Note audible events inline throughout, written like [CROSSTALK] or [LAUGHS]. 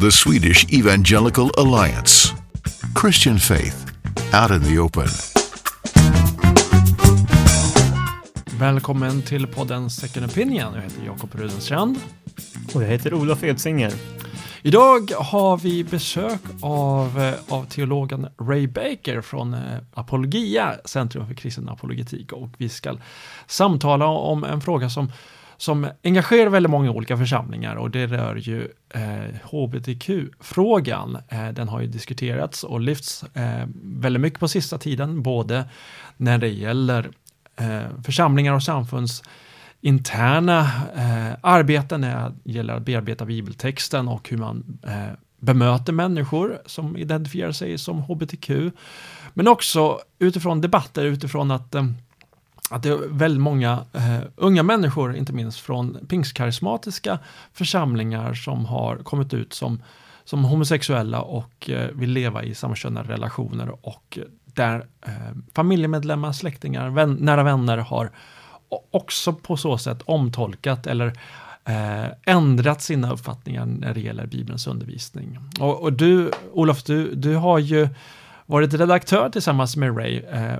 the Swedish Evangelical Alliance. Christian faith out in the open. Välkommen till podden Second Opinion. Jag heter Jakob Rudenstrand. Och jag heter Olof Edsinger. Idag har vi besök av, eh, av teologen Ray Baker från eh, Apologia, Centrum för kristen apologetik. Och vi ska samtala om en fråga som, som engagerar väldigt många olika församlingar och det rör ju eh, hbtq-frågan. Eh, den har ju diskuterats och lyfts eh, väldigt mycket på sista tiden, både när det gäller eh, församlingar och samfunds interna eh, arbeten när det gäller att bearbeta bibeltexten och hur man eh, bemöter människor som identifierar sig som hbtq. Men också utifrån debatter, utifrån att, eh, att det är väldigt många eh, unga människor, inte minst från pingstkarismatiska församlingar som har kommit ut som, som homosexuella och eh, vill leva i samkönade relationer och där eh, familjemedlemmar, släktingar, vän, nära vänner har också på så sätt omtolkat eller eh, ändrat sina uppfattningar när det gäller Bibelns undervisning. Och, och du, Olof, du, du har ju varit redaktör tillsammans med Ray eh,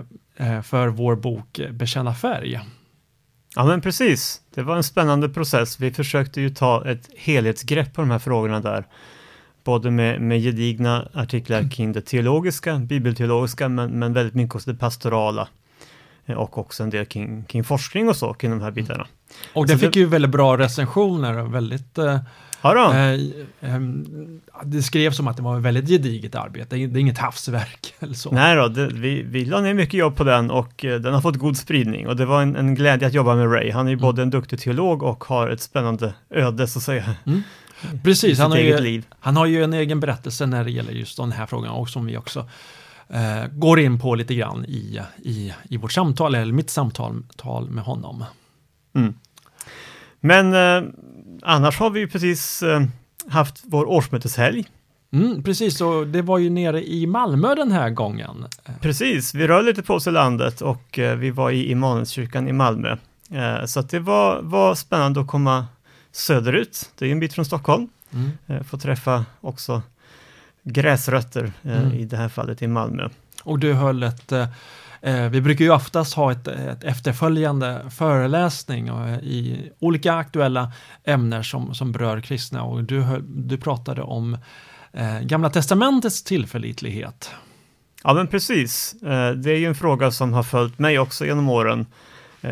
för vår bok Bekänna färg. Ja, men precis. Det var en spännande process. Vi försökte ju ta ett helhetsgrepp på de här frågorna där. Både med, med gedigna artiklar kring det teologiska, bibelteologiska, men, men väldigt mycket också det pastorala. Eh, och också en del kring, kring forskning och så, kring de här bitarna. Och den fick det, ju väldigt bra recensioner väldigt eh, Ja eh, eh, det skrevs som att det var ett väldigt gediget arbete, det är inget havsverk [LAUGHS] eller så. Nej då, det, vi, vi la ner mycket jobb på den och eh, den har fått god spridning och det var en, en glädje att jobba med Ray. Han är ju mm. både en duktig teolog och har ett spännande öde så att säga. Mm. [LAUGHS] Precis, han har, ju, han har ju en egen berättelse när det gäller just den här frågan och som vi också eh, går in på lite grann i, i, i vårt samtal, eller mitt samtal tal med honom. Mm. Men eh, annars har vi ju precis eh, haft vår årsmöteshelg. Mm, precis, och det var ju nere i Malmö den här gången. Precis, vi rör lite på oss i landet och eh, vi var i Immanuelskyrkan i Malmö. Eh, så det var, var spännande att komma söderut, det är en bit från Stockholm. Mm. Få träffa också gräsrötter mm. i det här fallet i Malmö. Och du höll ett vi brukar ju oftast ha ett, ett efterföljande föreläsning i olika aktuella ämnen som, som berör kristna och du, du pratade om eh, Gamla Testamentets tillförlitlighet. Ja men precis, det är ju en fråga som har följt mig också genom åren.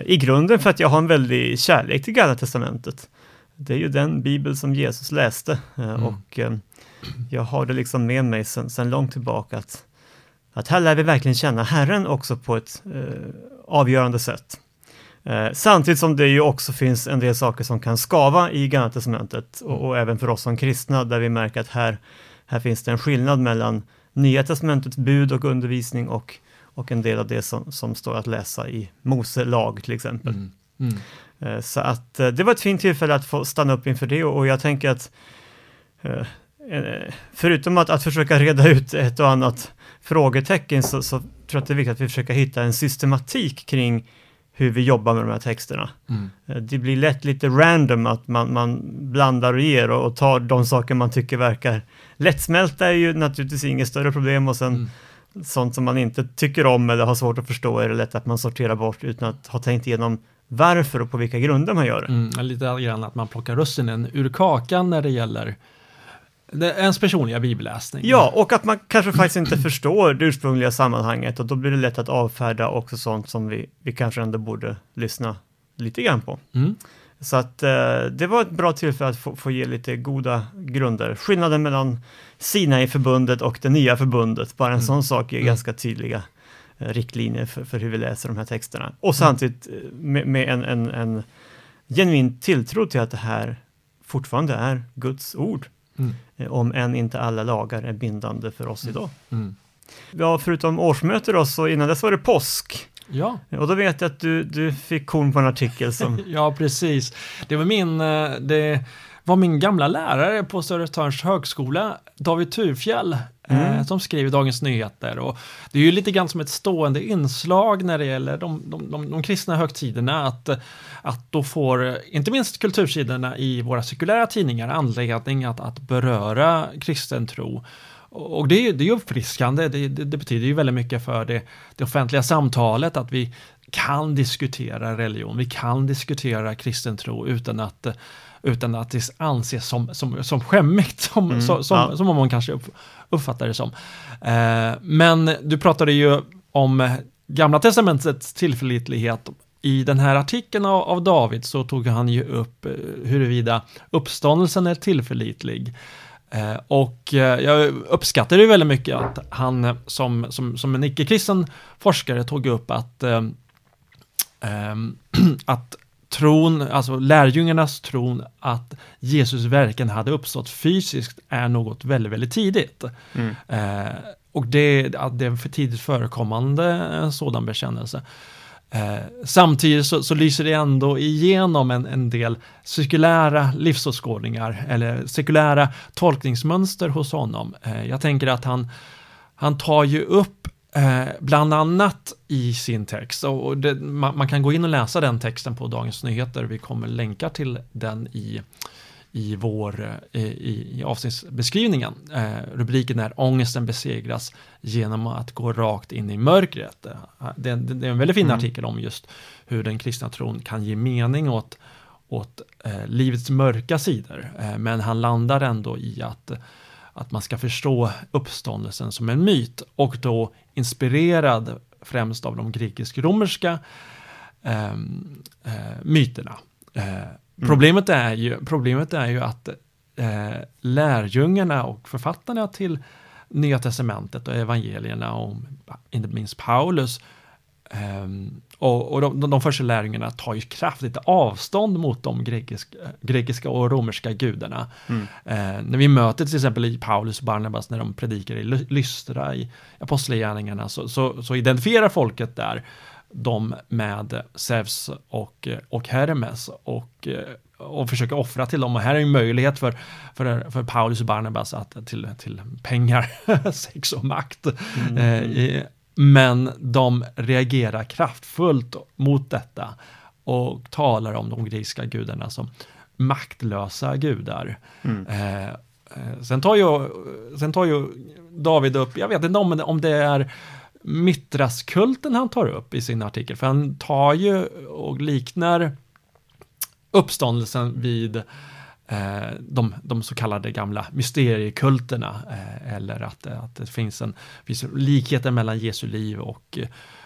I grunden för att jag har en väldig kärlek till Gamla Testamentet. Det är ju den bibel som Jesus läste mm. och jag har det liksom med mig sedan, sedan långt tillbaka att, att här lär vi verkligen känna Herren också på ett eh, avgörande sätt. Eh, samtidigt som det ju också finns en del saker som kan skava i Gamla Testamentet och, och, även för oss som kristna där vi märker att här, här finns det en skillnad mellan Nya Testamentets bud och undervisning och, och en del av det som, som står att läsa i Mose lag till exempel. Mm. Mm. Eh, så att eh, det var ett fint tillfälle att få stanna upp inför det och, och jag tänker att eh, Eh, förutom att, att försöka reda ut ett och annat frågetecken så, så tror jag att det är viktigt att vi försöker hitta en systematik kring hur vi jobbar med de här texterna. Mm. Eh, det blir lätt lite random att man, man blandar och ger och, och, tar de saker man tycker verkar lättsmälta är ju naturligtvis inget större problem och sen mm. sånt som man inte tycker om eller har svårt att förstå är det lätt att man sorterar bort utan att ha tänkt igenom varför och på vilka grunder man gör det. Mm, lite grann att man plockar russinen ur kakan när det gäller ens personliga bibelläsning. Ja, och att man kanske faktiskt inte förstår det ursprungliga sammanhanget och då blir det lätt att avfärda också sånt som vi, vi kanske ändå borde lyssna lite grann på. Mm. Så att eh, det var ett bra tillfälle att få, få, ge lite goda grunder. Skillnaden mellan Sinai-förbundet och det nya förbundet, bara en mm. sån sak är mm. ganska tydliga eh, riktlinjer för, för, hur vi läser de här texterna. Och mm. samtidigt eh, med, med en, en, en genuin tilltro till att det här fortfarande är Guds ord. Mm. Eh, om än inte alla lagar är bindande för oss mm. idag. Mm. Ja, förutom årsmöte då, så innan dess var det påsk. Ja. Och då vet jag att du, du fick korn på en artikel som... [LAUGHS] ja, precis. Det var min... Eh, det var min gamla lärare på Södertörns högskola, David Turfjell, eh, Mm. som skriver Dagens Nyheter. Och det är ju lite grann som ett stående inslag när det gäller de, de, de, de kristna högtiderna att, att då får eh, inte minst kultursidorna i våra sekulära tidningar anledning att, att beröra kristen tro. Och det är ju det är uppfriskande, det, det, det betyder ju väldigt mycket för det, det offentliga samtalet att vi kan diskutera religion, vi kan diskutera kristen tro utan att, utan att det anses som, som, som skämmigt, som, Mm, som, som, ja. som man kanske upp, uppfattar det som. Eh, men du pratade ju om Gamla Testamentets tillförlitlighet. I den här artikeln av, av David så tog han ju upp eh, huruvida uppståndelsen är tillförlitlig. Eh, och eh, jag uppskattar ju väldigt mycket att han som, som, som en icke-kristen forskare tog upp att, eh, [CLEARS THROAT] att tron, alltså lärjungarnas tron att Jesus verkligen hade uppstått fysiskt är något väldigt, väldigt tidigt. Mm. Eh, och det, att det är för tidigt förekommande en sådan bekännelse. Eh, samtidigt så, så lyser det ändå igenom en, en del sekulära livsåskådningar eller sekulära tolkningsmönster hos honom. Eh, jag tänker att han, han tar ju upp eh, bland annat i sin text, och det, man, man kan gå in och läsa den texten på Dagens Nyheter, vi kommer länka till den i i, vår, eh, i, i avsnittsbeskrivningen. Eh, rubriken är Ångesten besegras genom att gå rakt in i mörkret. Eh, Det, är- det är en väldigt fin Mm. artikel om just hur den kristna tron kan ge mening åt, åt eh, livets mörka sidor. Men han landar ändå i att, att man ska förstå uppståndelsen som en myt och då inspirerad främst av de grekisk-romerska ehm, eh, myterna. Eh, problemet, är ju, problemet är ju att eh, lärjungarna och författarna till Nya Testamentet och evangelierna och inte minst Paulus ehm, och, och de, de, första lärjungarna tar ju kraftigt avstånd mot de grekisk, grekiska och romerska gudarna. Mm. Eh, när vi möter till exempel i Paulus och Barnabas när de predikar i Ly- Lystra i Apostlagärningarna så, så, så identifierar folket där de med Zeus och, och Hermes och, och försöker offra till dem. Och här är en möjlighet för, för, för Paulus och Barnabas att till, till pengar, [LAUGHS] sex och makt. Mm. Eh, men de reagerar kraftfullt mot detta och talar om de grekiska gudarna som maktlösa gudar. Mm. Eh, eh, sen, tar ju, sen tar ju David upp, jag vet inte om, om det är Mitraskulten han tar upp i sin artikel, för han tar ju och liknar uppståndelsen vid Eh, de, de så kallade gamla mysteriekulterna eh, eller att, att det finns en finns likheter mellan Jesu liv och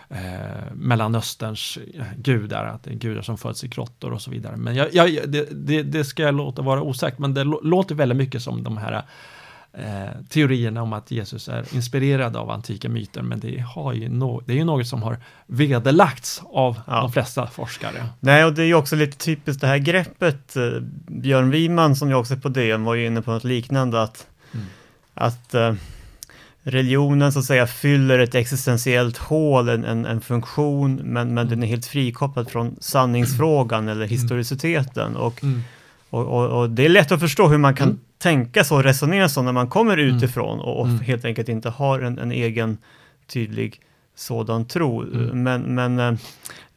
eh, Mellanösterns eh, gudar, att det är gudar som föds i grottor och så vidare. Men jag, jag, det, det, det ska jag låta vara osagt, men det låter väldigt mycket som de här eh, teorierna om att Jesus är inspirerad av antika myter, men det, har ju no, det är ju något som har vederlagts av Ja. de flesta forskare. Nej, och det är ju också lite typiskt det här greppet. eh, Björn Wiman som ju också är på DN var ju inne på något liknande att, Mm. att eh, religionen så att säga fyller ett existentiellt hål, en, en, en funktion, men, men den är helt frikopplad från sanningsfrågan eller historiciteten. Och, Mm. och, och, och det är lätt att förstå hur man kan Mm. Tänka så och resonera så när man kommer Mm. utifrån och, och Mm. helt enkelt inte har en, en egen tydlig sådan tro. Mm. Men, men eh,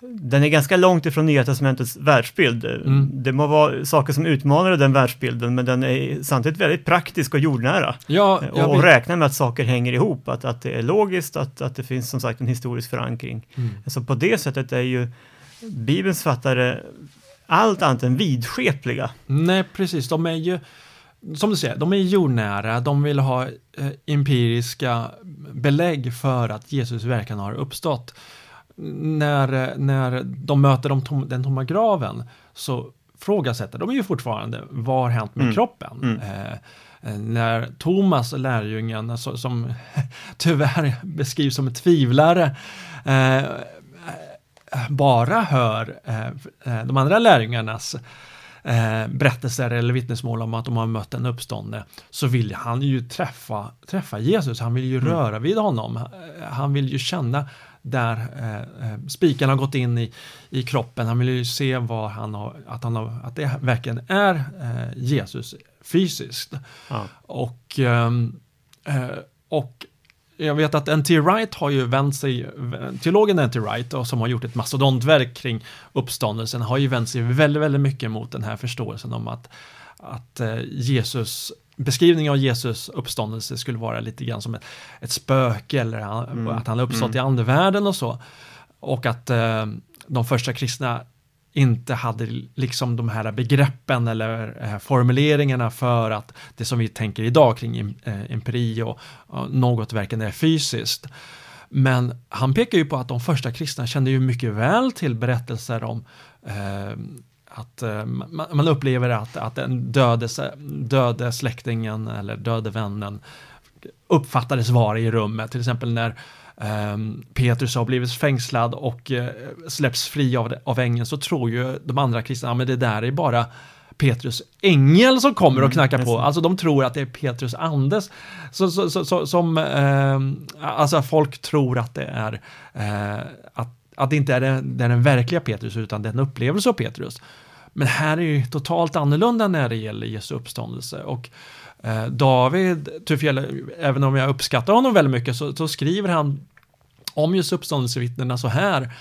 den är ganska långt ifrån Nya Testamentets världsbild. Mm. Det må vara saker som utmanar den världsbilden, men den är samtidigt väldigt praktisk och jordnära. Ja, och, jag och vet- räknar med att saker hänger ihop, att, att det är logiskt, att, att det finns som sagt en historisk förankring. Mm. Så på det sättet är ju Bibelns författare allt annat än vidskepliga. Nej, precis. De är ju, som du säger, de är jordnära. De vill ha eh, empiriska belägg för att Jesus verkligen har uppstått. När, när de möter de tom, den tomma graven så frågasätter de ju fortfarande vad har hänt med Mm. kroppen? Mm. Eh, när Thomas, lärjungen, så, som [LAUGHS] tyvärr beskrivs som en tvivlare, eh, bara hör eh, eh, de andra lärjungarnas eh, berättelser eller vittnesmål om att de har mött en uppståndne så vill han ju träffa, träffa Jesus, han vill ju Mm. röra vid honom, Eh, han vill ju känna där eh, eh, spiken har gått in i, i kroppen, han vill ju se vad han har, att, han har, att det verkligen är eh, Jesus fysiskt. Ja. Och, ehm, eh, och jag vet att N.T. Wright har ju vänt sig, teologen N.T. Wright, och som har gjort ett mastodontverk kring uppståndelsen, har ju vänt sig väldigt, väldigt mycket mot den här förståelsen om att, att eh, Jesus beskrivningen av Jesus uppståndelse skulle vara lite grann som ett, ett spöke eller han, mm. att han har uppstått mm. i andevärlden och så. Och att eh, de första kristna inte hade liksom de här begreppen eller eh, formuleringarna för att det som vi tänker idag kring eh, empiri och, något verkligen är fysiskt. Men han pekar ju på att de första kristna kände ju mycket väl till berättelser om eh, att eh, man, upplever att, att den döde, döde släktingen eller döde vännen uppfattades vara i rummet, till exempel när Petrus har blivit fängslad och uh, släpps fri av, av ängeln så tror ju de andra kristna, att det där är bara Petrus ängel som kommer och mm, knackar på. Alltså de tror att det är Petrus andes. Så, så, så, som, eh, alltså folk tror att det är, eh, att, att det inte är den, den verkliga Petrus utan den upplevelse av Petrus. Men här är det totalt annorlunda när det gäller Jesu uppståndelse. Och eh, David Tufjell, även om jag uppskattar honom väldigt mycket, så, så skriver han om just uppståndelsevittnena så här.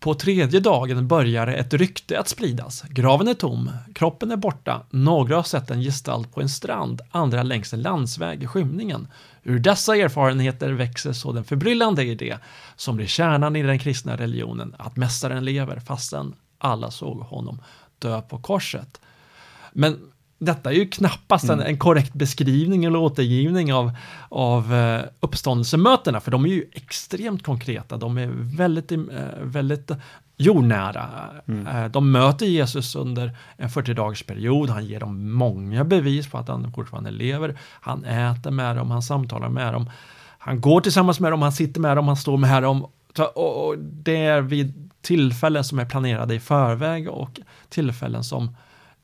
På tredje dagen börjar ett rykte att spridas. Graven är tom, kroppen är borta, några har sett en gestalt på en strand, andra längs en landsväg i skymningen. Ur dessa erfarenheter växer så den förbryllande idé som blir kärnan i den kristna religionen, att Mästaren lever fastän alla såg honom dö på korset. Men detta är ju knappast mm. en, en, korrekt beskrivning eller återgivning av, av uh, uppståndelsemötena, för de är ju extremt konkreta. De är väldigt, uh, väldigt jordnära. Mm. Uh, de möter Jesus under en 40 dagars period. Han ger dem många bevis på att han fortfarande lever. Han äter med dem, han samtalar med dem. Han går tillsammans med dem, han sitter med dem, han står med dem. Och det är vid tillfällen som är planerade i förväg och tillfällen som,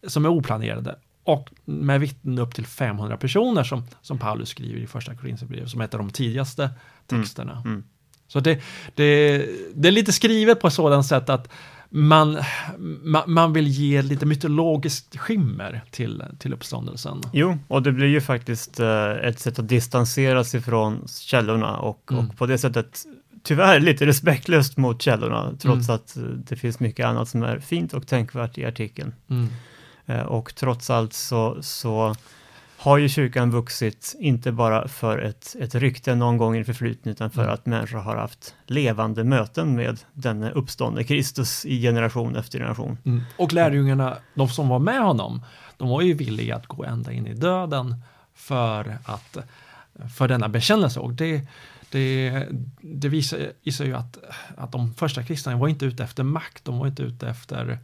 som är oplanerade och med vittnen upp till 500 personer som, som Paulus skriver i första Korinthierbrevet som är ett av de tidigaste texterna. Mm. Mm. Så det, det, det är lite skrivet på ett sådant sätt att man, man, man vill ge lite mytologiskt skimmer till, till uppståndelsen. Jo, och det blir ju faktiskt eh, ett sätt att distansera sig från källorna och, mm. och på det sättet tyvärr lite respektlöst mot källorna, trots mm. att det finns mycket annat som är fint och tänkvärt i artikeln. Eh, och trots allt så, så har ju kyrkan vuxit, inte bara för ett, ett rykte någon gång i det förflutna, utan för mm. att människor har haft levande möten med denne uppståndne Kristus i generation efter generation. Mm. Och lärjungarna, de som var med honom, de var ju villiga att gå ända in i döden för, att, för denna bekännelse. Och det, det, det visar, visar ju att, att de första kristna var inte ute efter makt, de var inte ute efter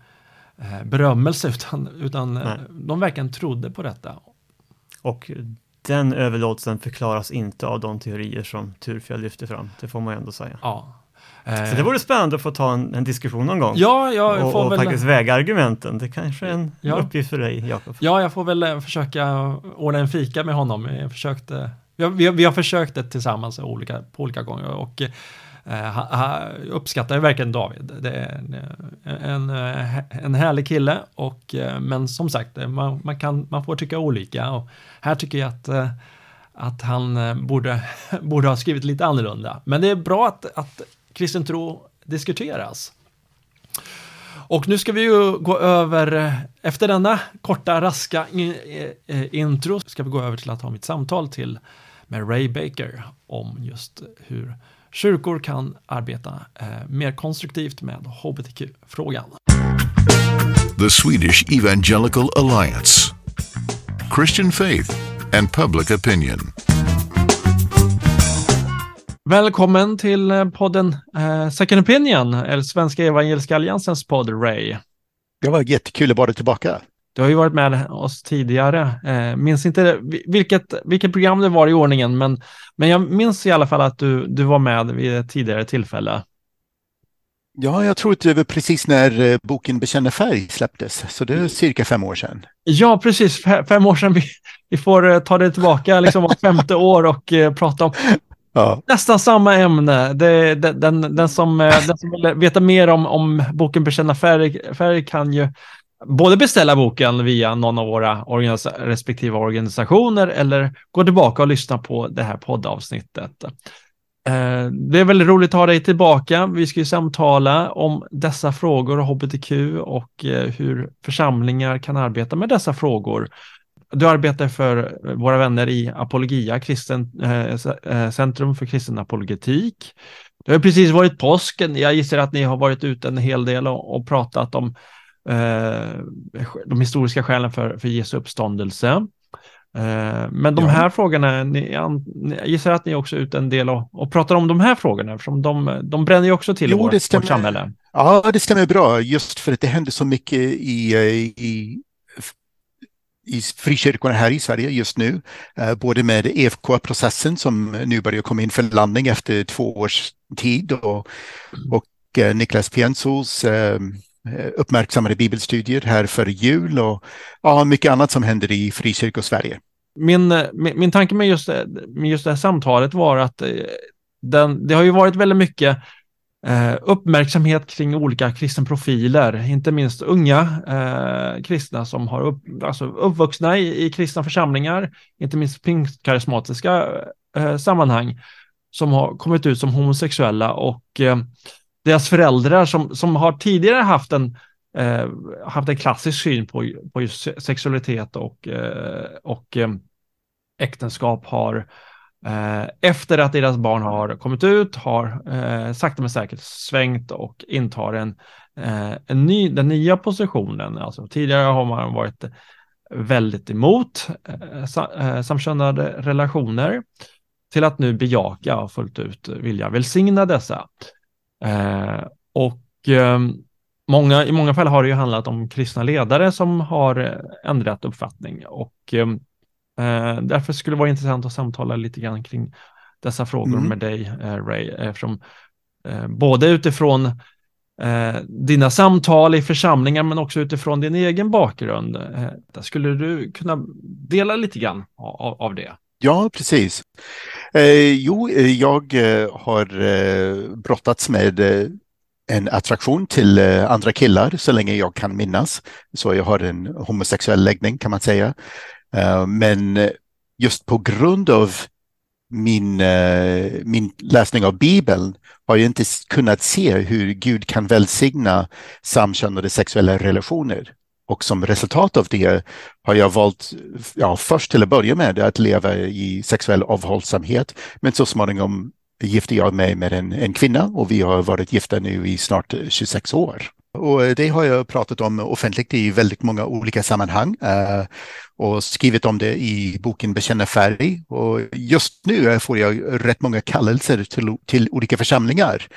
berömmelse, utan, utan eh, de verkligen trodde på detta. Och den överlåtelsen förklaras inte av de teorier som Turfjell lyfter fram, det får man ju ändå säga. Ja. Så det vore spännande att få ta en, en diskussion någon gång. Ja, jag får och, och väl... faktiskt väga argumenten. Det kanske är en ja. uppgift för dig, Jakob. Ja, jag får väl eh, försöka ordna en fika med honom. Jag försökte, vi, har, vi, har, vi har försökt det tillsammans olika, på olika gånger och Eh, jag uppskattar jag verkligen David. Det är en, en eh, härlig kille, och, eh, men som sagt, man, man, kan, man får tycka olika. Och här tycker jag att, att han borde, [LAUGHS] borde ha skrivit lite annorlunda. Men det är bra att, att kristen tro diskuteras. Och nu ska vi ju gå över, efter denna korta, raska intro, ska vi gå över till att ha mitt samtal till med Ray Baker om just hur kyrkor kan arbeta eh, mer konstruktivt med hbtq-frågan. The Swedish Evangelical Alliance Christian Faith and Public Opinion Välkommen till eh, podden eh, Second Opinion, eller Svenska Evangeliska Alliansens podd, Ray. Det var jättekul att vara tillbaka. Du har ju varit med oss tidigare. Eh, minns inte vilket, vilket program det var i ordningen, men, men jag minns i alla fall att du, du var med vid ett tidigare tillfälle. Ja, jag tror att det var precis när eh, boken Bekänna färg släpptes, så det är cirka fem år sedan. Ja, precis. Fem år sedan. Vi, vi får eh, ta det tillbaka liksom var femte år och uh, prata om ja. nästan samma ämne. Det, det, den, den, som, den som vill veta mer om, om boken Bekänna färg, färg kan ju både beställa boken via någon av våra organisa respektive organisationer eller gå tillbaka och lyssna på det här poddavsnittet. Eh, det är väldigt roligt att ha dig tillbaka. Vi ska ju samtala om dessa frågor, och hbtq och eh, hur församlingar kan arbeta med dessa frågor. Du arbetar för våra vänner i Apologia, kristen, eh, eh Centrum för kristen apologetik. Det har precis varit påsken. Jag gissar att ni har varit ute en hel del och, och pratat om de historiska skälen för, för Jesu uppståndelse. Eh, men de här frågorna, ni, jag gissar att ni också är ute en del och, och pratar om de här frågorna, eftersom de, de bränner ju också till jo, i vår, vårt samhälle. Ja, det stämmer bra, just för att det händer så mycket i, i i frikyrkorna här i Sverige just nu, eh, både med EFK-processen som nu börjar komma in för landning efter två års tid och, och eh, Niklas Pienzos eh, Eh, uppmärksammade bibelstudier här före jul och ja, mycket annat som händer i frikyrkosverige. Min, eh, min, min tanke med just, eh, med just det här samtalet var att den, det har ju varit väldigt mycket Eh, uppmärksamhet kring olika kristna profiler, inte minst unga eh, kristna som har upp, alltså uppvuxna i, i kristna församlingar, inte minst pingstkarismatiska eh, sammanhang, som har kommit ut som homosexuella och eh, deras föräldrar som, som har tidigare haft en, eh, haft en klassisk syn på, på just sexualitet och, eh, och eh, äktenskap har Eh, efter att deras barn har kommit ut har eh, sakta men säkert svängt och intar en, eh, en ny, den nya positionen. Alltså, tidigare har man varit väldigt emot eh, eh samkönade relationer till att nu bejaka och fullt ut vilja välsigna dessa. Eh, och ehm, många, i många fall har det ju handlat om kristna ledare som har ändrat uppfattning och ehm, Eh, därför skulle det vara intressant att samtala lite grann kring dessa frågor mm. med dig, eh, Ray, eftersom eh, både utifrån eh, dina samtal i församlingar men också utifrån din egen bakgrund. Eh, skulle du kunna dela lite grann av, av det? Ja, precis. Eh, jo, eh, jag eh, har eh, brottats med eh, en attraktion till andra killar så länge jag kan minnas. Så jag har en homosexuell läggning kan man säga. Eh, men just på grund av min, eh, min läsning av Bibeln har jag inte kunnat se hur Gud kan välsigna samkönade sexuella relationer. Och som resultat av det har jag valt, ja, först till att börja med att leva i sexuell avhållsamhet, men så småningom gifte jag mig med en, en kvinna och vi har varit gifta nu i snart 26 år. Och det har jag pratat om offentligt i väldigt många olika sammanhang eh, och skrivit om det i boken Bekänna färg. Och just nu får jag rätt många kallelser till, till olika församlingar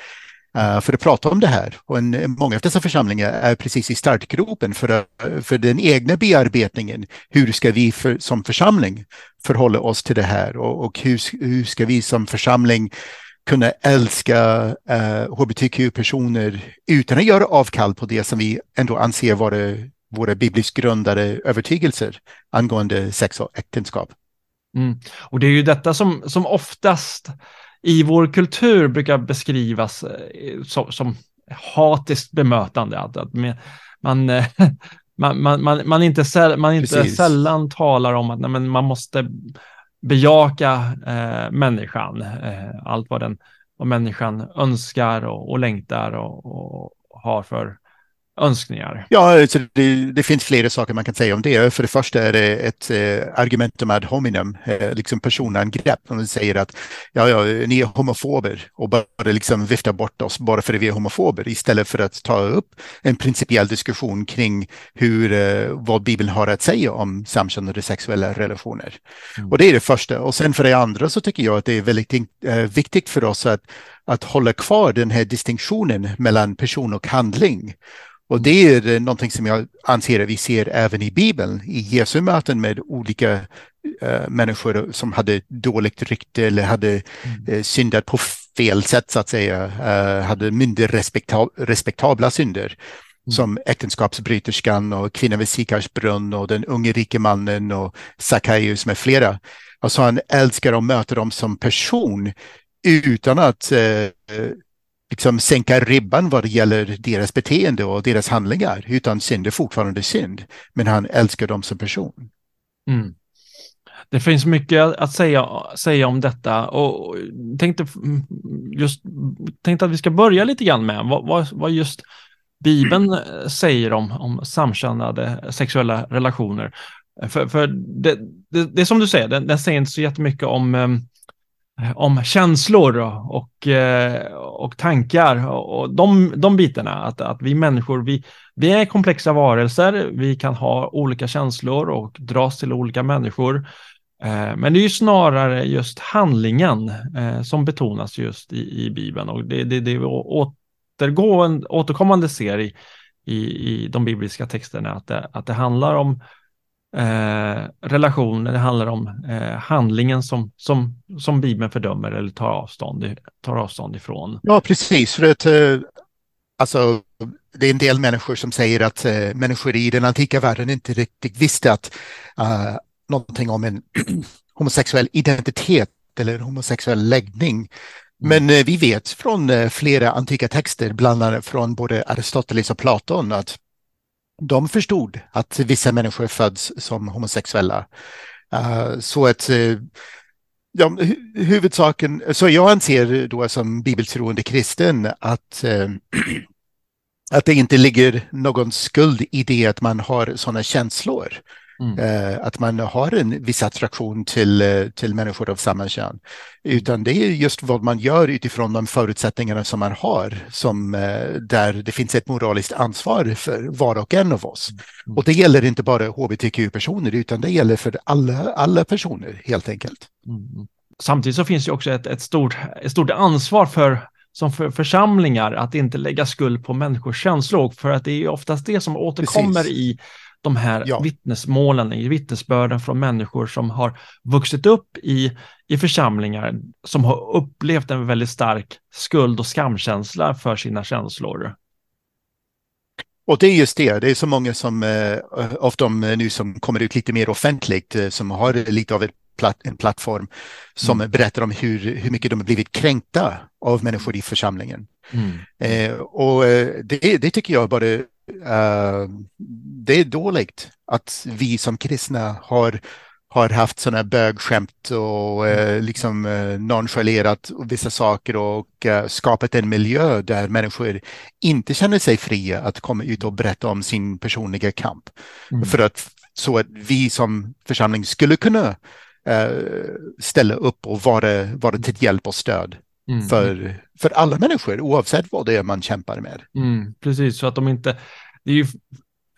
Eh, för att prata om det här. Och en, många av dessa församlingar är precis i startgropen för, eh, för den egna bearbetningen. Hur ska vi för, som församling förhålla oss till det här och, och hur, hur ska vi som församling kunna älska uh, hbtq-personer utan att göra avkall på det som vi ändå anser vara våra bibliskt grundade övertygelser angående sex och äktenskap. Mm. Och det är ju detta som, som oftast i vår kultur brukar beskrivas eh, som, som hatiskt bemötande. Att, att man, eh, [LAUGHS] man, man, man, man, inte, säll, man inte sällan talar om att nej, men man måste bejaka eh, människan, eh, allt vad, den, vad människan önskar och, och längtar och, och har för önskningar? Ja, alltså det, det, finns flera saker man kan säga om det. För det första är det ett eh, argumentum ad hominem, eh, liksom personangrepp. Man säger att ja, ja, ni är homofober och bara liksom vifta bort oss bara för att vi är homofober istället för att ta upp en principiell diskussion kring hur, eh, vad Bibeln har att säga om samkönade sexuella relationer. Mm. Och det är det första. Och sen för det andra så tycker jag att det är väldigt eh, viktigt för oss att, att hålla kvar den här distinktionen mellan person och handling. Och det är eh, någonting som jag anser att vi ser även i Bibeln, i Jesu möten med olika uh, människor som hade dåligt rykte eller hade mm. uh, syndat på fel sätt så att säga, uh, hade mindre respektab respektabla synder. Mm. Som äktenskapsbryterskan och kvinnan vid Sikars brunn och den unge rike mannen och Sackaios med flera. Alltså han älskar och möter dem som person utan att liksom sänka ribban vad det gäller deras beteende och deras handlingar, utan synd är fortfarande synd. Men han älskar dem som person. Mm. Det finns mycket att säga, säga om detta och tänkte, just, tänkte att vi ska börja lite grann med vad, vad, vad just Bibeln eh, säger om, om samkönade sexuella relationer. Eh, för, för det, det, det är som du säger, den, den säger inte så jättemycket om ehm, Eh, om känslor och, eh, och tankar och de, de bitarna. Att, att vi människor, vi, vi är komplexa varelser, vi kan ha olika känslor och dras till olika människor. Eh, men det är ju snarare just handlingen som betonas just i, i Bibeln och det, det, det återgående, återkommande ser i, i, i de bibliska texterna att det, att det handlar om eh, relationer, det handlar om eh, handlingen som, som, som Bibeln fördömer eller tar avstånd, tar avstånd ifrån. Ja, precis. För att, eh, alltså, det är en del människor som säger att eh, människor i den antika världen inte riktigt visste att uh, någonting om en [CLEARS THROAT] homosexuell identitet eller homosexuell läggning. Mm. Men eh, vi vet från eh, flera antika texter, bland annat från både Aristoteles och Platon, att de förstod att vissa människor föds som homosexuella. Uh, så att uh, eh, ja, hu huvudsaken, så jag anser då som bibeltroende kristen att, uh, [CLEARS THROAT] att det inte ligger någon skuld i det att man har sådana känslor. Mm. Eh, att man har en viss attraktion till, eh, till människor av samma kön. Utan det är just vad man gör utifrån de förutsättningarna som man har, som, eh, där det finns ett moraliskt ansvar för var och en av oss. Mm. Och det gäller inte bara hbtq-personer, utan det gäller för alla, alla personer helt enkelt. Mm. Samtidigt så finns det också ett, ett, stort, ett stort ansvar för som för församlingar att inte lägga skuld på människors känslor, för att det är oftast det som återkommer Precis. i de här ja. vittnesmålen, i vittnesbörden från människor som har vuxit upp i, i församlingar som har upplevt en väldigt stark skuld och skamkänsla för sina känslor. Och det är just det, det är så många som, eh, av dem nu som kommer ut lite mer offentligt, eh, som har lite av ett platt, en plattform som mm. berättar om hur, hur mycket de har blivit kränkta av människor i församlingen. Mm. Eh, och eh, det, det tycker jag bara Uh, det är dåligt att vi som kristna har, har haft sådana bögskämt och uh, liksom uh, nonchalerat vissa saker och skapat en miljö där människor inte känner sig fria att komma ut och berätta om sin personliga kamp. Mm. För att så att vi som församling skulle kunna ställa upp och vara, vara till hjälp och stöd. Mm. För, för alla människor oavsett vad det är man kämpar med. Mm, precis, så att de inte, det är ju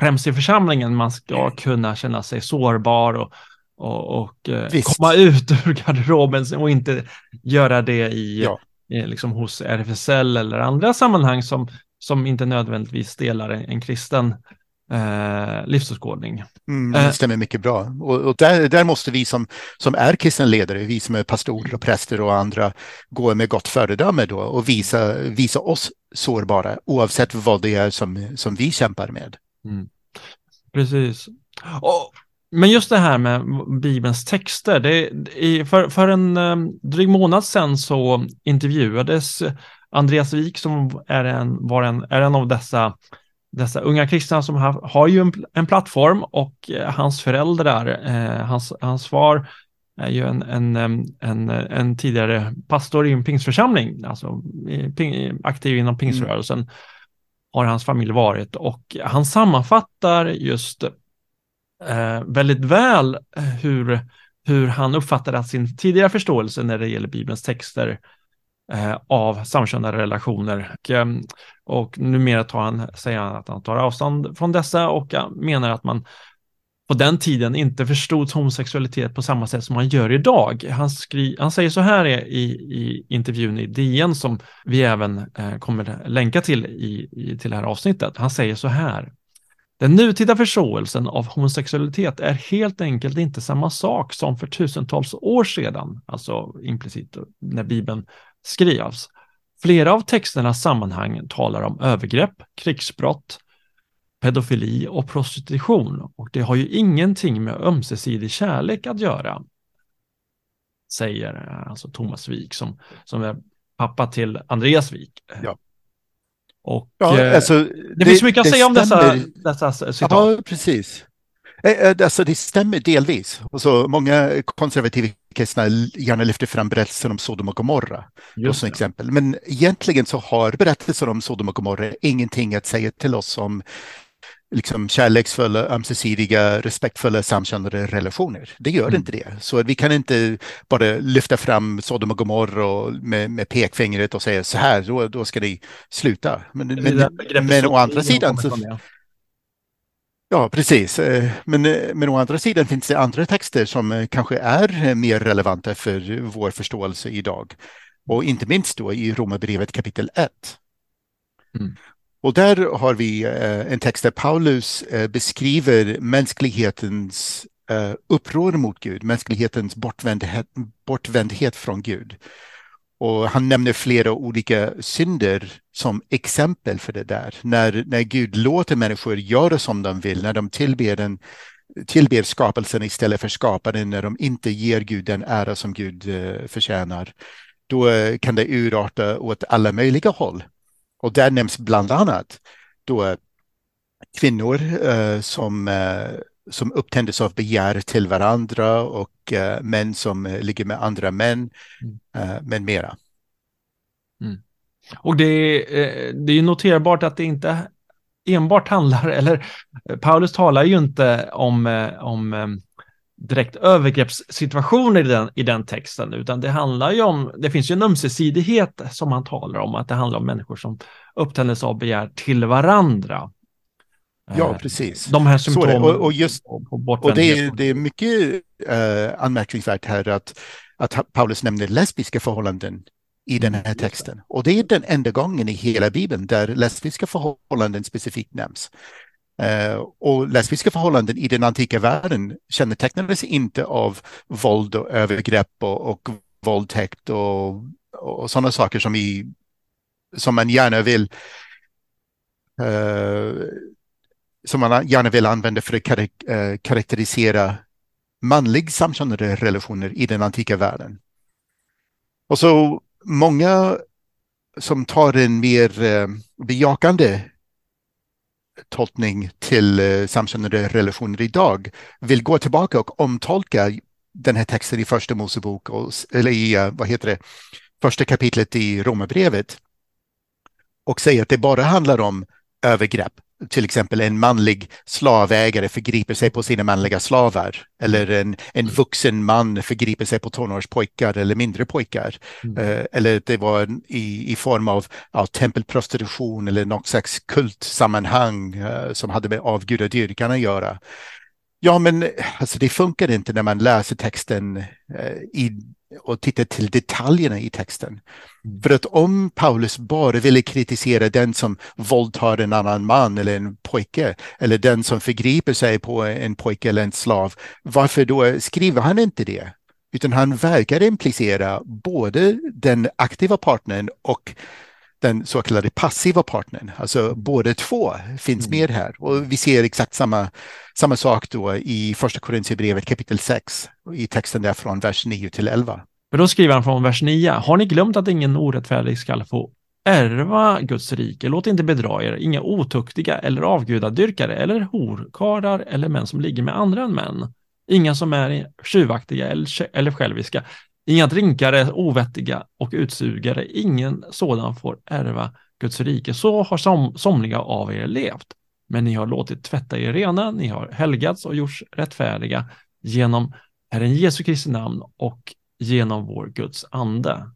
främst i församlingen man ska kunna känna sig sårbar och, och, och eh, komma ut [LAUGHS] ur garderoben och inte göra det i, ja. i liksom hos RFSL eller andra sammanhang som, som inte nödvändigtvis delar en, en kristen eh, livsåskådning. Mm, det eh. stämmer mycket bra. Och, och, där, där måste vi som, som är kristna ledare, vi som är pastorer och präster och andra, gå med gott föredöme då och visa, visa oss sårbara oavsett vad det är som, som vi kämpar med. Mm. Precis. Och, men just det här med Bibelns texter, det, i, för, för en um, dryg månad sedan så intervjuades Andreas Wik som är en, var en, är en av dessa dessa unga kristna som har, har ju en, en plattform och eh, hans föräldrar, eh, hans, hans far är ju en, en, en, en tidigare pastor i en pingstförsamling, alltså ping, aktiv inom pingströrelsen, mm. har hans familj varit och han sammanfattar just eh, väldigt väl hur, hur han uppfattade att sin tidigare förståelse när det gäller Bibelns texter eh, av samkönade relationer. Och, eh, och numera tar han, säger han att han tar avstånd från dessa och eh, menar att man på den tiden inte förstod homosexualitet på samma sätt som man gör idag. Han, skri, han säger så här i, i intervjun i DN som vi även eh, kommer länka till i, i, till det här avsnittet. Han säger så här. Den nutida förståelsen av homosexualitet är helt enkelt inte samma sak som för tusentals år sedan, alltså implicit när Bibeln skrivs. Flera av texternas sammanhang talar om övergrepp, krigsbrott, pedofili och prostitution och det har ju ingenting med ömsesidig kärlek att göra. Säger alltså Thomas Wik som, som är pappa till Andreas Wik. Ja. Och ja, eh, alltså, det, det, finns mycket att säga om dessa, dessa citat. Ja, precis. Eh, eh, alltså det stämmer delvis. Och så många konservativa kristna gärna lyfter fram berättelsen om Sodom och Gomorra Just som exempel. Men egentligen så har berättelsen om Sodom och Gomorra ingenting att säga till oss om liksom kärleksfulla, ömsesidiga, respektfulla samkönade relationer. Det gör mm. inte det. Så vi kan inte bara lyfta fram Sodom och Gomorra med, med pekfingret och säga så här, då, då ska ni sluta. Men, men, men å andra sidan så, Ja, precis. Eh, men, eh, men å andra sidan finns det andra texter som eh, kanske är mer relevanta för vår förståelse idag. Och inte minst då i Romarbrevet kapitel 1. Mm. Och där har vi en text där Paulus beskriver mänsklighetens uppror mot Gud, mänsklighetens bortvändhet, bortvändhet från Gud. Och han nämner flera olika synder som exempel för det där. När, när Gud låter människor göra som de vill, när de tillber, den, tillber skapelsen istället för skaparen, när de inte ger Gud den ära som Gud eh, förtjänar, då eh, kan det urarta åt alla möjliga håll. Och där nämns bland annat då eh, kvinnor kvinnor som som upptändes av begär till varandra och uh, män som uh, ligger med andra män, uh, med mera. Mm. Och det, det är noterbart att det inte enbart handlar, [LAUGHS] eller Paulus talar ju inte om, om direkt övergreppssituationer i den, i den texten, utan det handlar ju om, det finns ju en ömsesidighet som han talar om, att det handlar om människor som upptändes av begär till varandra. Ja, eh, precis. De här symptomen. Och, och, just, och det, är, det är mycket uh, anmärkningsvärt här att, att Paulus nämner lesbiska förhållanden i den här mm, texten. Och det är den enda gången i hela Bibeln där lesbiska förhållanden specifikt nämns. Uh, och lesbiska förhållanden i den antika världen kännetecknades inte av våld och övergrepp och, och våldtäkt och, och sådana saker som, i, som man gärna vill uh, som man gärna vill använda för att eh, karaktärisera manlig samkönade relationer i den antika världen. Och så många som tar en mer eh, bejakande tolkning till eh, samkönade relationer idag vill gå tillbaka och omtolka den här texten i första Mosebok, och, eller i eh, vad heter det, första kapitlet i Romarbrevet och säga att det bara handlar om övergrepp till exempel en manlig slavägare förgriper sig på sina manliga slavar eller en, en vuxen man förgriper sig på tonårspojkar eller mindre pojkar. Mm. Uh, eller det var i, i form av ja, tempelprostitution eller något slags kultsammanhang uh, som hade med avgudadyrkan att göra. Ja, men alltså, det funkar inte när man läser texten uh, i och titta till detaljerna i texten. Mm. För att om Paulus bara ville kritisera den som våldtar en annan man eller en pojke eller den som förgriper sig på en pojke eller en slav, varför då skriver han inte det? Utan han verkar implicera både den aktiva partnern och den så kallade passiva partnern. Alltså båda två finns mm. med här och vi ser exakt samma, samma sak då i första Korintierbrevet kapitel 6 i texten där från vers 9 till 11. Men då skriver han från vers 9. Har ni glömt att ingen orättfärdig skall få ärva Guds rike? Låt inte bedra er, inga otuktiga eller avgudadyrkare eller horkarlar eller män som ligger med andra än män. Inga som är tjuvaktiga eller, eller själviska Inga drinkare, ovettiga och utsugare, ingen sådan får ärva Guds rike. Så har som, somliga av er levt. Men ni har låtit tvätta er rena, ni har helgats och gjorts rättfärdiga genom Herren Jesu Kristi namn och genom vår Guds ande.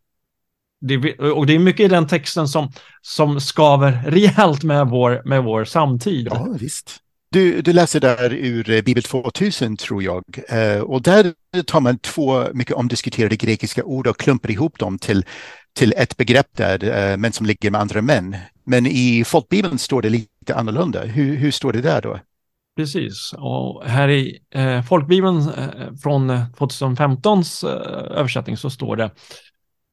Det, och det är mycket i den texten som, som skaver rejält med vår, med vår samtid. Ja, visst. Du, du läser där ur eh, Bibel 2000 tror jag eh, och där tar man två mycket omdiskuterade grekiska ord och klumpar ihop dem till, till ett begrepp där, eh, men som ligger med andra män. Men i folkbibeln står det lite annorlunda. Hur, hur står det där då? Precis, och här i eh, folkbibeln eh, från 2015s eh, översättning så står det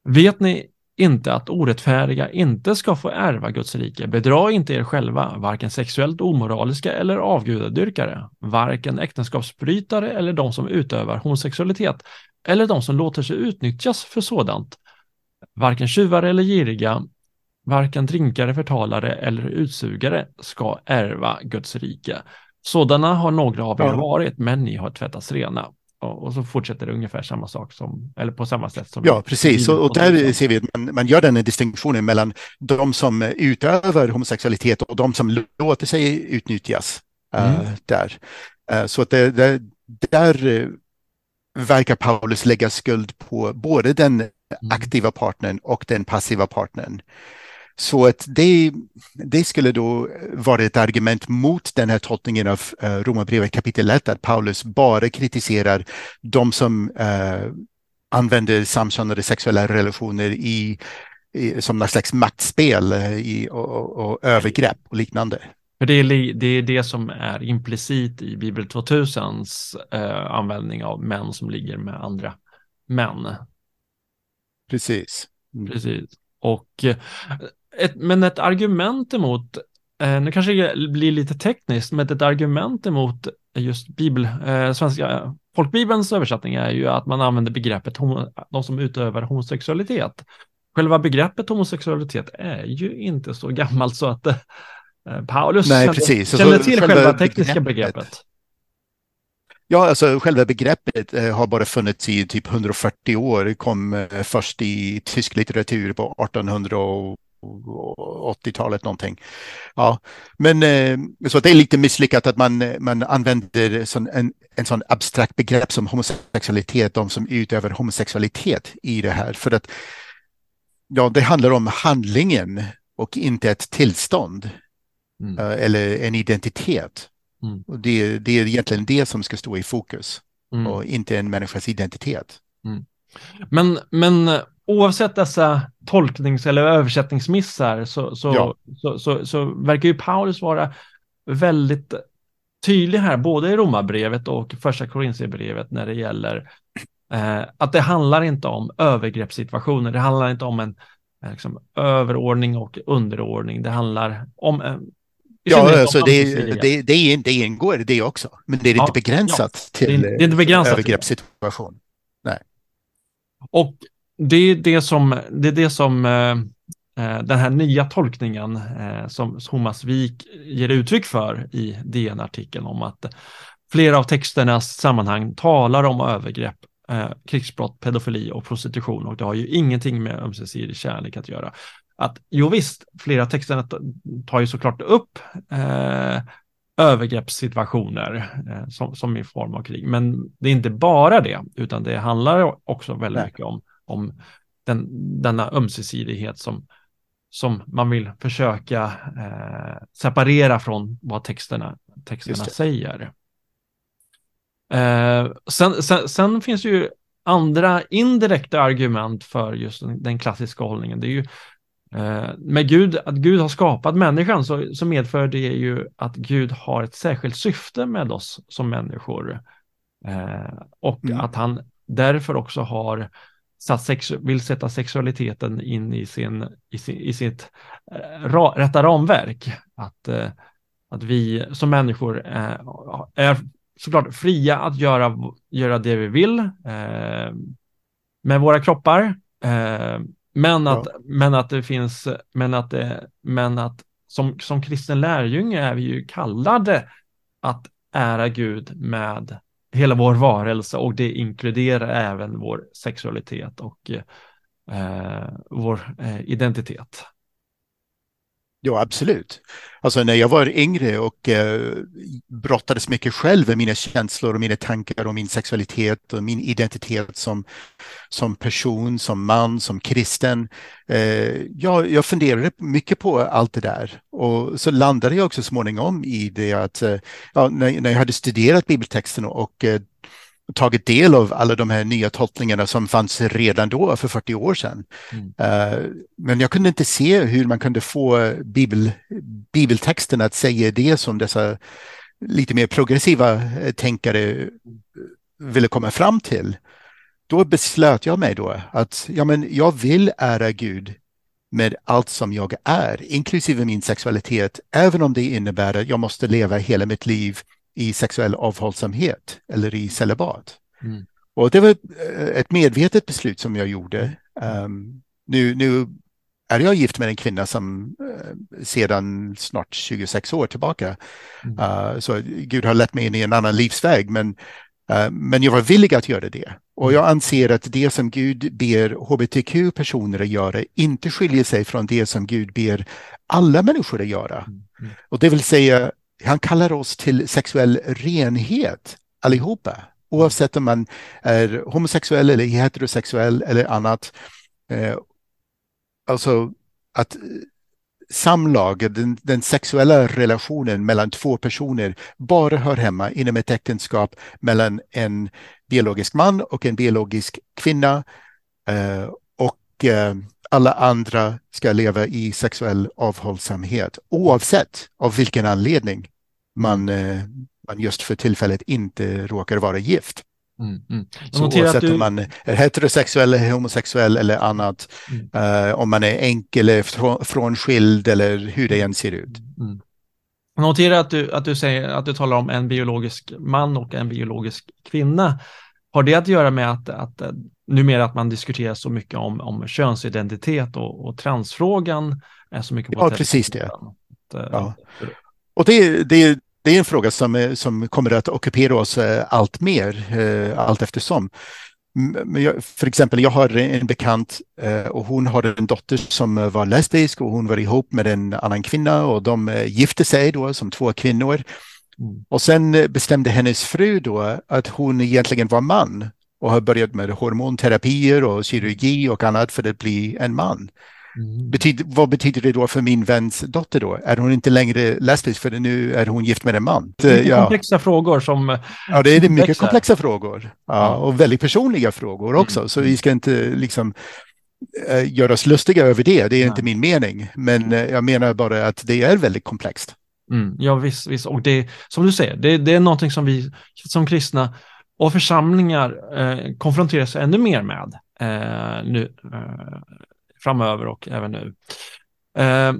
Vet ni inte att orättfärdiga inte ska få ärva Guds rike. Bedra inte er själva, varken sexuellt omoraliska eller avgudadyrkare, varken äktenskapsbrytare eller de som utövar homosexualitet, eller de som låter sig utnyttjas för sådant, varken tjuvar eller giriga, varken drinkare, förtalare eller utsugare ska ärva Guds rike. Sådana har några av er varit, men ni har tvättats rena. Och, så fortsätter det ungefär samma sak som, eller på samma sätt som Ja, precis. Och, och där ser vi att man, man gör den distinktionen mellan de som utövar homosexualitet och de som låter sig utnyttjas eh, Mm. där. Eh, så att det, det, där eh, verkar Paulus lägga skuld på både den Mm. aktiva partnern och den passiva partnern. Så att det, det skulle då vara ett argument mot den här tolkningen av uh, Romarbrevet kapitel 1, att Paulus bara kritiserar de som eh, använder samkönade sexuella relationer i, i, som någon slags maktspel eh, i, och, och, och övergrepp och liknande. Det är, det är det som är implicit i Bibel 2000s eh, användning av män som ligger med andra män. Precis. Mm. Precis. Och eh, ett, men ett argument emot, eh, nu kanske det blir lite tekniskt, men ett argument emot just bibel, eh, svenska folkbibelns översättning är ju att man använder begreppet homo, de som utövar homosexualitet. Själva begreppet homosexualitet är ju inte så gammalt så att eh, Paulus Nej, känner, precis. Och känner så till själva tekniska begreppet. begreppet. Ja, alltså själva begreppet eh, har bara funnits i typ 140 år. Det kom eh, först i tysk litteratur på 1880-talet någonting. Ja, men eh, så det är lite misslyckat att man, man använder sån, en, en sån abstrakt begrepp som homosexualitet, de som utövar homosexualitet i det här. För att ja, det handlar om handlingen och inte ett tillstånd Mm. eh, eller en identitet. Mm. Och det, det är egentligen det som ska stå i fokus Mm. och inte en människas identitet. Men, men eh, oavsett dessa tolknings eller översättningsmissar så, så, Ja. så, så, så verkar ju Paulus vara väldigt tydlig här, både i Romarbrevet och första Korinthierbrevet när det gäller eh, att det handlar inte om övergreppssituationer, det handlar inte om en eh, liksom, överordning och underordning, det handlar om eh, Ja, alltså det, det, det, det ingår det också, men det är Ja, inte begränsat det, är, till det är inte begränsat. övergreppssituation. Och det är det som, det är det som eh, eh, den här nya tolkningen eh, som Thomas Wik ger uttryck för i DN-artikeln om att flera av texternas sammanhang talar om övergrepp, eh, krigsbrott, pedofili och prostitution och det har ju ingenting med ömsesidig kärlek att göra. Att jo visst, flera av texterna tar ju såklart upp eh, övergreppssituationer eh, som, som i form av krig. Men det är inte bara det, utan det handlar också väldigt Nej. mycket om, om den, denna ömsesidighet som, som man vill försöka eh, separera från vad texterna, texterna säger. Eh, sen, sen, sen finns ju andra indirekta argument för just den, den klassiska hållningen. Det är ju Eh, med Gud, att Gud har skapat människan så, så medför det ju att Gud har ett särskilt syfte med oss som människor. Eh, och Mm. att han därför också har satt sex, vill sätta sexualiteten in i, sin, i, sin, i sitt eh, ra, rätta ramverk. Att, eh, att vi som människor eh, är såklart fria att göra, göra det vi vill eh, med våra kroppar. Eh, men att, men att det finns, men att, det, men att som, som kristen lärjunge är vi ju kallade att ära Gud med hela vår varelse och det inkluderar även vår sexualitet och eh, vår eh, identitet. Ja, absolut. Alltså när jag var yngre och eh, brottades mycket själv med mina känslor och mina tankar och min sexualitet och min identitet som, som person, som man, som kristen. Eh, jag, jag funderade mycket på allt det där och så landade jag också småningom i det att eh, ja, när, när jag hade studerat bibeltexten och eh, tagit del av alla de här nya tolkningarna som fanns redan då för 40 år sedan. Mm. Eh, Men jag kunde inte se hur man kunde få bibel, bibeltexten att säga det som dessa lite mer progressiva eh, tänkare ville komma fram till. Då beslöt jag mig då att ja, men jag vill ära Gud med allt som jag är, inklusive min sexualitet, även om det innebär att jag måste leva hela mitt liv i sexuell avhållsamhet eller i celibat. Mm. Och det var ett- ett medvetet beslut som jag gjorde. Um, nu, nu är jag gift med en kvinna som uh, sedan snart 26 år tillbaka. Mm. Uh, så Gud har lett mig in i en annan livsväg, men, uh, men jag var villig att göra det. Och jag anser att det som Gud ber hbtq-personer att göra inte skiljer sig från det som Gud ber alla människor att göra. Mm. mm. Och det vill säga, han kallar oss till sexuell renhet allihopa. Oavsett om man är homosexuell eller heterosexuell eller annat. Eh, alltså att eh, samlag, den, den, sexuella relationen mellan två personer bara hör hemma inom ett äktenskap mellan en biologisk man och en biologisk kvinna. Eh, och eh, alla andra ska leva i sexuell avhållsamhet oavsett av vilken anledning man, eh, man just för tillfället inte råkar vara gift. Mm, mm. Så oavsett du... om man är heterosexuell, homosexuell eller annat, mm. uh, om man är enkel eller frånskild eller hur det än ser ut. Mm. Notera att du, att, du säger, att du talar om en biologisk man och en biologisk kvinna. Har det att göra med att, att numera att man diskuterar så mycket om, om könsidentitet och, och transfrågan är så mycket på Ja, precis det. Att, eh, ja. Och det, det, det är en fråga som, som kommer att ockupera oss eh, allt mer eh, allt eftersom. För exempel, jag har en bekant och hon har en dotter som var lesbisk och hon var ihop med en annan kvinna och de gifte sig då som två kvinnor. Mm. Och sen bestämde hennes fru då att hon egentligen var man och har börjat med hormonterapier och kirurgi och annat för att bli en man. Mm. Betyder, vad betyder det då för min väns dotter då? Är hon inte längre lesbisk för nu är hon gift med en man? Mycket ja. komplexa frågor som... Ja, det är mycket komplexa frågor. Ja, och väldigt personliga frågor också, mm. så vi ska inte liksom äh, göra oss lustiga över det. Det är Nej. inte min mening, men äh, jag menar bara att det är väldigt komplext. Mm, ja, visst, visst. Och det, som du säger, det, det är någonting som vi som kristna och församlingar eh, konfronteras ännu mer med eh, nu eh, framöver och även nu. Eh,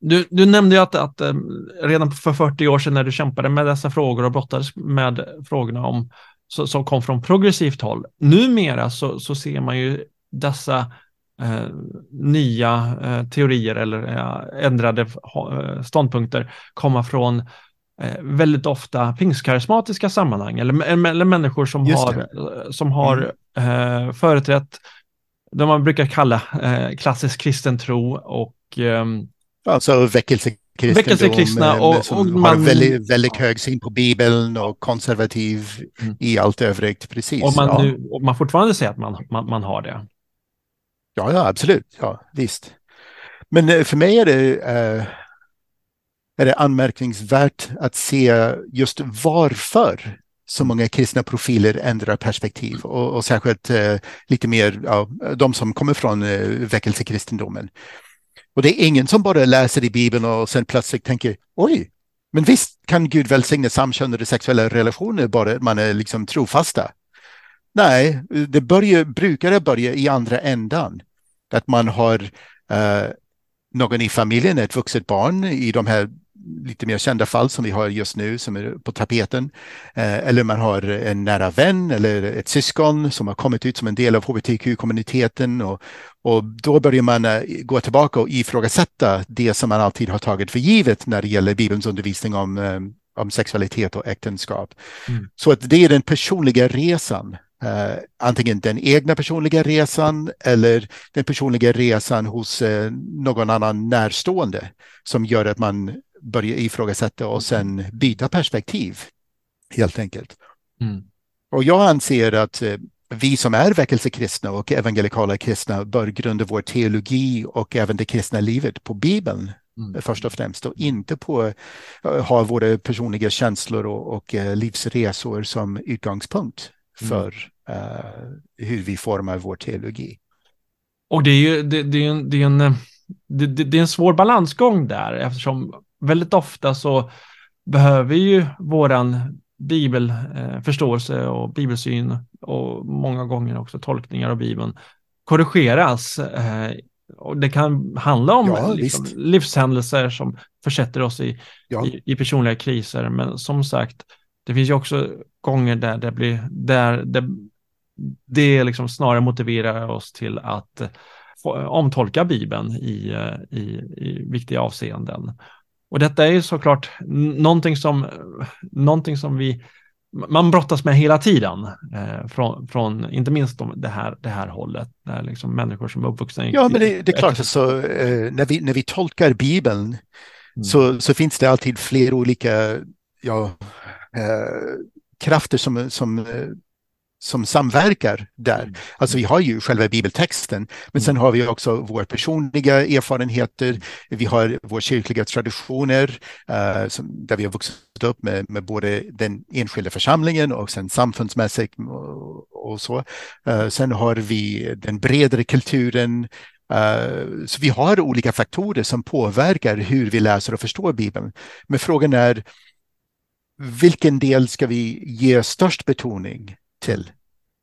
du, du, nämnde ju att, att eh, redan för 40 år sedan när du kämpade med dessa frågor och brottades med frågorna om, så, som kom från progressivt håll. Numera så, så ser man ju dessa eh, nya eh, teorier eller eh, ändrade eh, ståndpunkter komma från Eh, väldigt ofta pingstkarismatiska sammanhang eller, eller människor som Just har, det. Eh, som har mm. eh, företrätt det man brukar kalla eh, klassisk kristen tro och eh, Alltså väckelsekristendom och, som och man, har väldigt, väldigt hög syn på Bibeln och konservativ mm. i allt övrigt. Precis. Och man, ja. nu, och man fortfarande säger att man, man, man har det. Ja, ja, absolut. Ja, visst. Men eh, för mig är det eh, är det anmärkningsvärt att se just varför så många kristna profiler ändrar perspektiv och, och särskilt eh, lite mer ja, de som kommer från eh, väckelsekristendomen. Och det är ingen som bara läser i Bibeln och sen plötsligt tänker oj, men visst kan Gud välsigna samkönade sexuella relationer bara man är liksom trofasta. Nej, det börjar, brukar det börja i andra ändan. Att man har eh, någon i familjen, ett vuxet barn i de här lite mer kända fall som vi har just nu som är på tapeten. Eh, eller man har en nära vän eller ett syskon som har kommit ut som en del av hbtq-kommuniteten och, och då börjar man eh, gå tillbaka och ifrågasätta det som man alltid har tagit för givet när det gäller Bibelns undervisning om, eh, om sexualitet och äktenskap. Mm. Så att det är den personliga resan Uh, antingen den egna personliga resan eller den personliga resan hos uh, någon annan närstående som gör att man börja ifrågasätta och sen byta perspektiv helt enkelt. Mm. Och jag anser att eh, vi som är väckelsekristna och evangelikala kristna bör grunda vår teologi och även det kristna livet på Bibeln mm. först och främst och inte på uh, ha våra personliga känslor och, och uh, livsresor som utgångspunkt mm. för uh, hur vi formar vår teologi. Och det är ju det, det är en, det är en, det, det, är en svår balansgång där eftersom väldigt ofta så behöver ju våran bibelförståelse eh, och bibelsyn och många gånger också tolkningar av bibeln korrigeras. Eh, och det kan handla om ja, liksom, livshändelser som försätter oss i, ja. i, i, personliga kriser. Men som sagt, det finns ju också gånger där det blir där det, det liksom snarare motiverar oss till att omtolka Bibeln i, i, i viktiga avseenden. Och detta är ju såklart någonting som, någonting som vi man brottas med hela tiden, eh, från, från, inte minst de, det, här, det här hållet, där liksom människor som är uppvuxna i... Ja, men det, det är klart, alltså, eh, när, vi, när vi tolkar Bibeln mm. så, så finns det alltid fler olika ja, eh, krafter som, som eh, som samverkar där. Mm. Alltså vi har ju själva bibeltexten, men sen mm. har vi också våra personliga erfarenheter. Vi har våra kyrkliga traditioner uh, som, där vi har vuxit upp med, med både den enskilda församlingen och sen samfundsmässigt och, och så. Uh, sen har vi den bredare kulturen, Uh, så vi har olika faktorer som påverkar hur vi läser och förstår Bibeln. Men frågan är vilken del ska vi ge störst betoning? Till?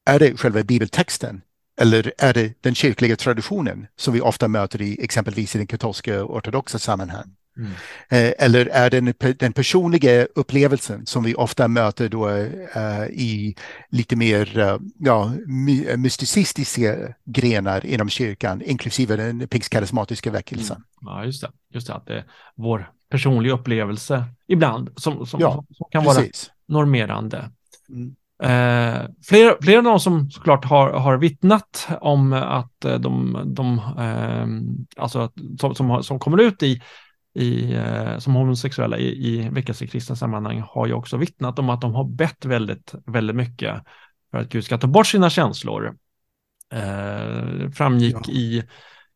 Är det själva bibeltexten eller är det den kyrkliga traditionen som vi ofta möter i exempelvis i den katolska ortodoxa sammanhang? Mm. Eh, eller är det den personliga upplevelsen som vi ofta möter då uh, i lite mer uh, ja, my mysticistiska grenar inom kyrkan, inklusive den pingstkarismatiska väckelsen. Mm. Ja, just det. Just det, att det är vår personliga upplevelse ibland som, som, ja, som kan precis. vara normerande. Mm. Eh, flera, flera av de som såklart har, har vittnat om att eh, de, de eh, alltså som, som, som, kommer ut i, i, eh, som homosexuella i, i väckelsekristna sammanhang har ju också vittnat om att de har bett väldigt, väldigt mycket för att Gud ska ta bort sina känslor. Eh, framgick ja. i,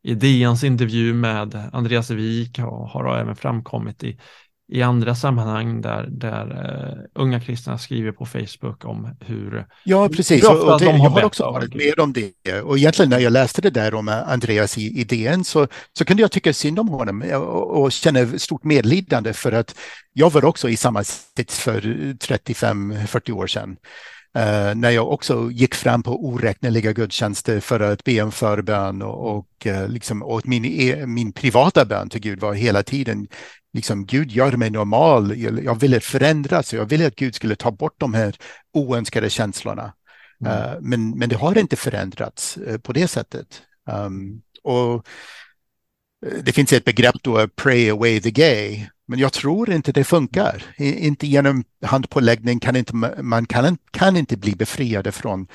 i DNs intervju med Andreas Wik och har även framkommit i i andra sammanhang där, där uh, unga kristna skriver på Facebook om hur Ja, precis. Och det, de har jag har också varit med om det. Och egentligen när jag läste det där om Andreas i, i DN så, så kunde jag tycka synd om honom och, och känna stort medlidande för att jag var också i samma sits för 35-40 år sedan. Uh, när jag också gick fram på oräkneliga gudstjänster för att be en förbön och, och, uh, liksom, och min, e, min privata bön till Gud var hela tiden liksom Gud gör mig normal. Jag ville förändras. Jag ville att Gud skulle ta bort de här oönskade känslorna. Mm. Uh, men, men det har inte förändrats uh, på det sättet. Um, och eh, det finns ett begrepp då, pray away the gay. Men jag tror inte det funkar. Inte genom handpåläggning kan inte, man kan, kan inte bli befriade från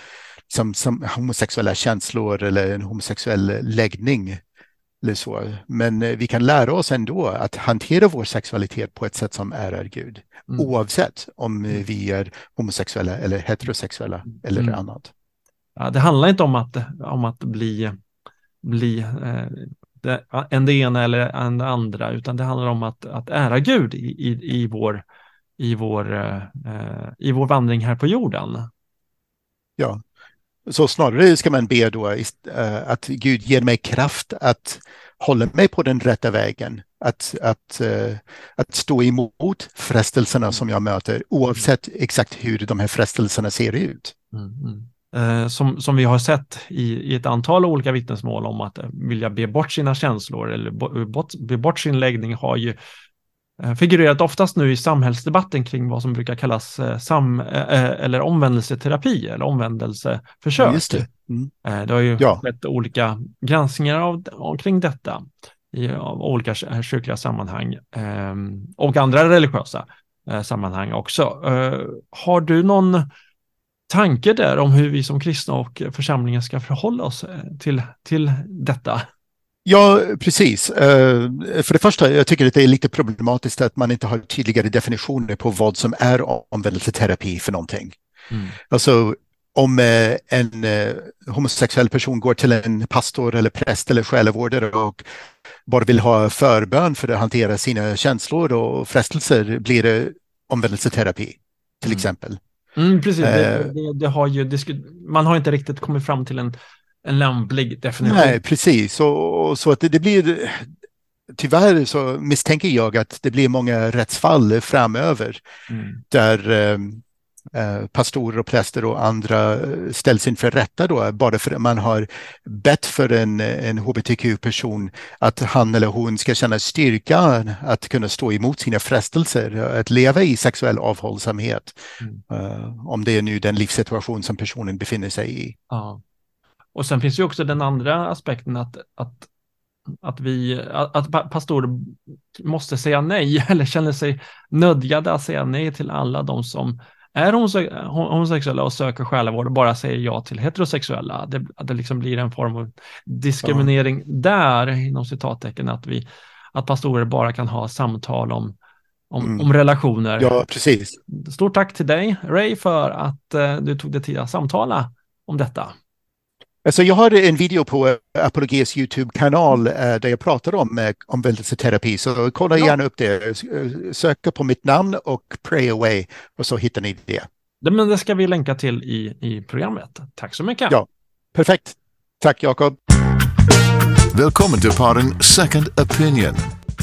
som, som homosexuella känslor eller en homosexuell läggning eller så. Men eh, vi kan lära oss ändå att hantera vår sexualitet på ett sätt som ärar Gud. Mm. Oavsett om eh, mm. vi är homosexuella eller heterosexuella eller mm. annat. Ja, det handlar inte om att, om att bli, bli eh, det, en det ena eller en det andra, utan det handlar om att, att ära Gud i, i, i, vår, i, vår, eh, i vår vandring här på jorden. Ja, så snarare ska man be då eh, att Gud ger mig kraft att hålla mig på den rätta vägen. Att, att, eh, att stå emot frestelserna som jag möter oavsett exakt hur de här frestelserna ser ut. Mm, mm. Eh, som, som vi har sett i, i ett antal olika vittnesmål om att vilja be bort sina känslor eller bort, be bort sin läggning har ju figurerat oftast nu i samhällsdebatten kring vad som brukar kallas eh, sam eh, eller omvändelseterapi eller omvändelseförsök. Ja, det. Mm. det har ju ja. skett olika granskningar av, omkring detta i olika kyrkliga sammanhang ehm, och andra religiösa sammanhang också. Har du någon tanke där om hur vi som kristna och församlingar ska förhålla oss till, till detta? Ja, precis. Eh, för det första, jag tycker att det är lite problematiskt att man inte har tydligare definitioner på vad som är omvändelseterapi för någonting. Mm. Alltså, om eh, en eh, homosexuell person går till en pastor eller präst eller själavårdare och bara vill ha förbön för att hantera sina känslor och frestelser, blir det omvändelseterapi till mm. exempel. Mm, precis, det, det, det, har ju man har inte riktigt kommit fram till en en lämplig definition. Nej, precis. Och, och så att det, det, blir Tyvärr så misstänker jag att det blir många rättsfall framöver mm. där eh, eh pastorer och präster och andra ställs inför rätta då, bara för att man har bett för en, en hbtq-person att han eller hon ska känna styrka att kunna stå emot sina frestelser, att leva i sexuell avhållsamhet. Mm. Uh, om det är nu den livssituation som personen befinner sig i. Ja. Och sen finns ju också den andra aspekten att, att, att, vi, att pastorer måste säga nej [LAUGHS] eller känner sig nödgade att säga nej till alla de som är homosexuella och söker själavård och bara säger ja till heterosexuella. Det, att det liksom blir en form av diskriminering ja. där, inom citattecken, att, vi, att pastorer bara kan ha samtal om, om, mm. om relationer. Ja, precis. Stort tack till dig, Ray, för att uh, du tog dig tid att samtala om detta. Alltså jag har en video på Apologias YouTube-kanal eh, där jag pratar om eh, omvändelseterapi, så kolla ja. gärna upp det. Söka på mitt namn och Pray Away och så hittar ni det. det men det ska vi länka till i, i programmet. Tack så mycket. Ja, perfekt. Tack Jakob. Välkommen till podden Second Opinion.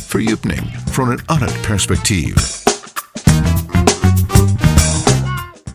Fördjupning från ett annat perspektiv.